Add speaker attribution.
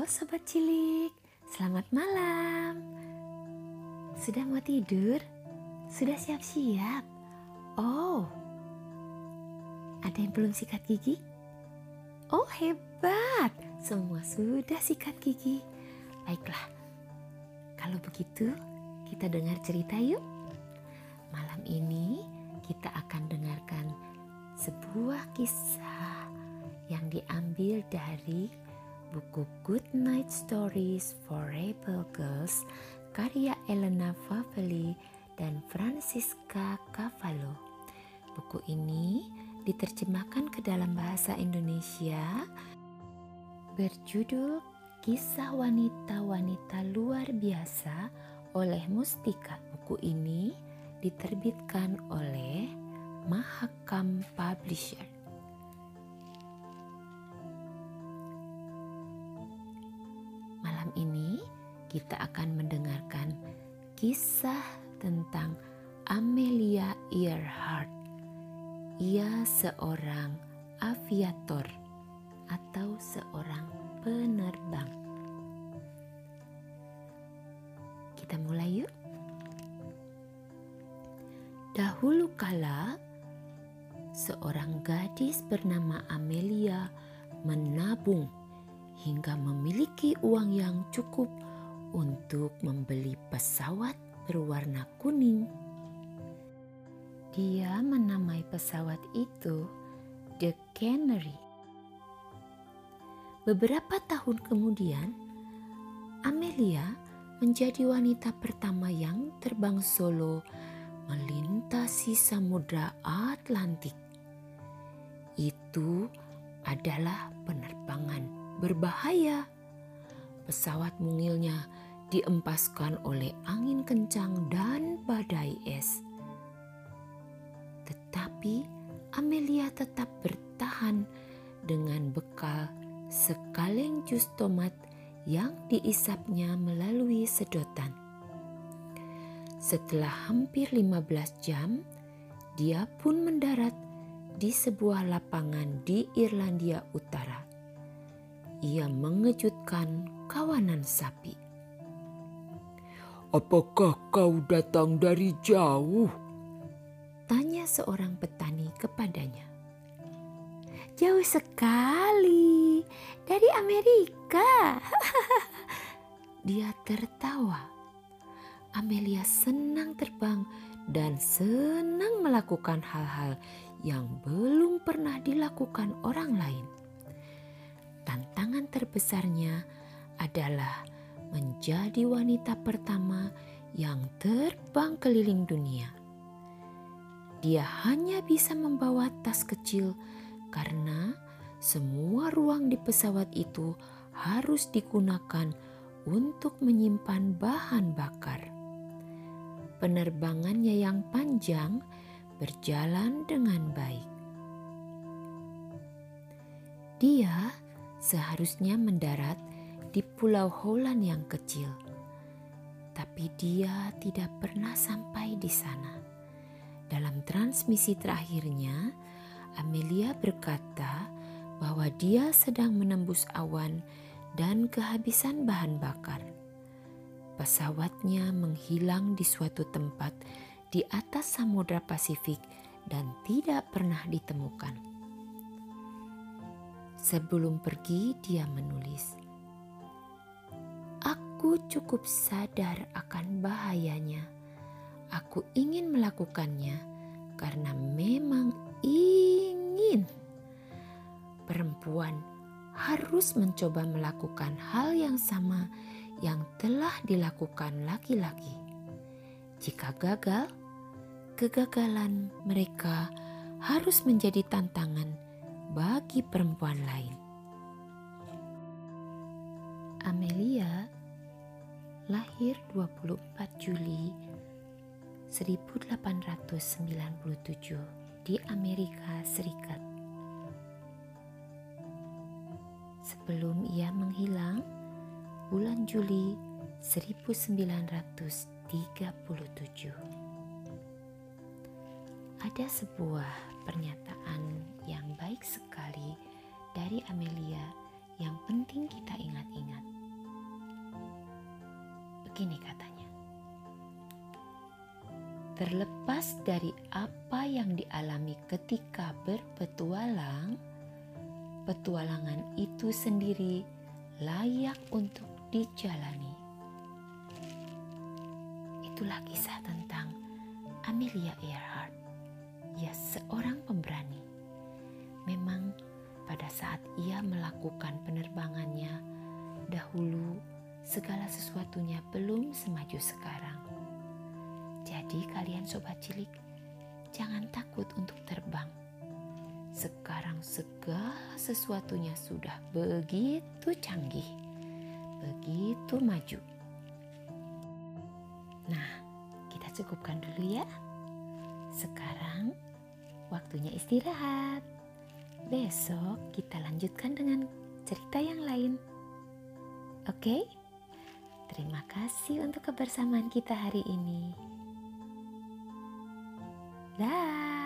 Speaker 1: Halo sobat cilik, selamat malam. Sudah mau tidur? Sudah siap-siap? Oh, ada yang belum sikat gigi? Oh hebat, semua sudah sikat gigi. Baiklah, kalau begitu kita dengar cerita yuk. Malam ini kita akan dengarkan sebuah kisah yang diambil dari buku Good Night Stories for Rebel Girls karya Elena Favelli dan Francisca Cavallo. Buku ini diterjemahkan ke dalam bahasa Indonesia berjudul Kisah Wanita-Wanita Luar Biasa oleh Mustika. Buku ini diterbitkan oleh Mahakam Publisher. Ini kita akan mendengarkan kisah tentang Amelia Earhart. Ia seorang aviator atau seorang penerbang. Kita mulai yuk. Dahulu kala, seorang gadis bernama Amelia menabung hingga memiliki uang yang cukup untuk membeli pesawat berwarna kuning. Dia menamai pesawat itu The Canary. Beberapa tahun kemudian, Amelia menjadi wanita pertama yang terbang solo melintasi Samudra Atlantik. Itu adalah penerbangan berbahaya. Pesawat mungilnya diempaskan oleh angin kencang dan badai es. Tetapi Amelia tetap bertahan dengan bekal sekaleng jus tomat yang diisapnya melalui sedotan. Setelah hampir 15 jam, dia pun mendarat di sebuah lapangan di Irlandia Utara ia mengejutkan kawanan sapi.
Speaker 2: Apakah kau datang dari jauh?
Speaker 1: Tanya seorang petani kepadanya. Jauh sekali, dari Amerika. Dia tertawa. Amelia senang terbang dan senang melakukan hal-hal yang belum pernah dilakukan orang lain tantangan terbesarnya adalah menjadi wanita pertama yang terbang keliling dunia. Dia hanya bisa membawa tas kecil karena semua ruang di pesawat itu harus digunakan untuk menyimpan bahan bakar. Penerbangannya yang panjang berjalan dengan baik. Dia seharusnya mendarat di Pulau Holland yang kecil, tapi dia tidak pernah sampai di sana. Dalam transmisi terakhirnya, Amelia berkata bahwa dia sedang menembus awan dan kehabisan bahan bakar. Pesawatnya menghilang di suatu tempat di atas Samudra Pasifik dan tidak pernah ditemukan. Sebelum pergi, dia menulis, "Aku cukup sadar akan bahayanya. Aku ingin melakukannya karena memang ingin." Perempuan harus mencoba melakukan hal yang sama yang telah dilakukan laki-laki. Jika gagal, kegagalan mereka harus menjadi tantangan bagi perempuan lain. Amelia lahir 24 Juli 1897 di Amerika Serikat. Sebelum ia menghilang, bulan Juli 1937. Ada sebuah pernyataan yang baik sekali dari Amelia yang penting kita ingat-ingat. Begini katanya. Terlepas dari apa yang dialami ketika berpetualang, petualangan itu sendiri layak untuk dijalani. Itulah kisah tentang Amelia Earhart. Ia seorang pemberani. Memang pada saat ia melakukan penerbangannya, dahulu segala sesuatunya belum semaju sekarang. Jadi kalian sobat cilik, jangan takut untuk terbang. Sekarang segala sesuatunya sudah begitu canggih, begitu maju. Nah, kita cukupkan dulu ya. Sekarang waktunya istirahat. Besok kita lanjutkan dengan cerita yang lain. Oke? Terima kasih untuk kebersamaan kita hari ini. Dah.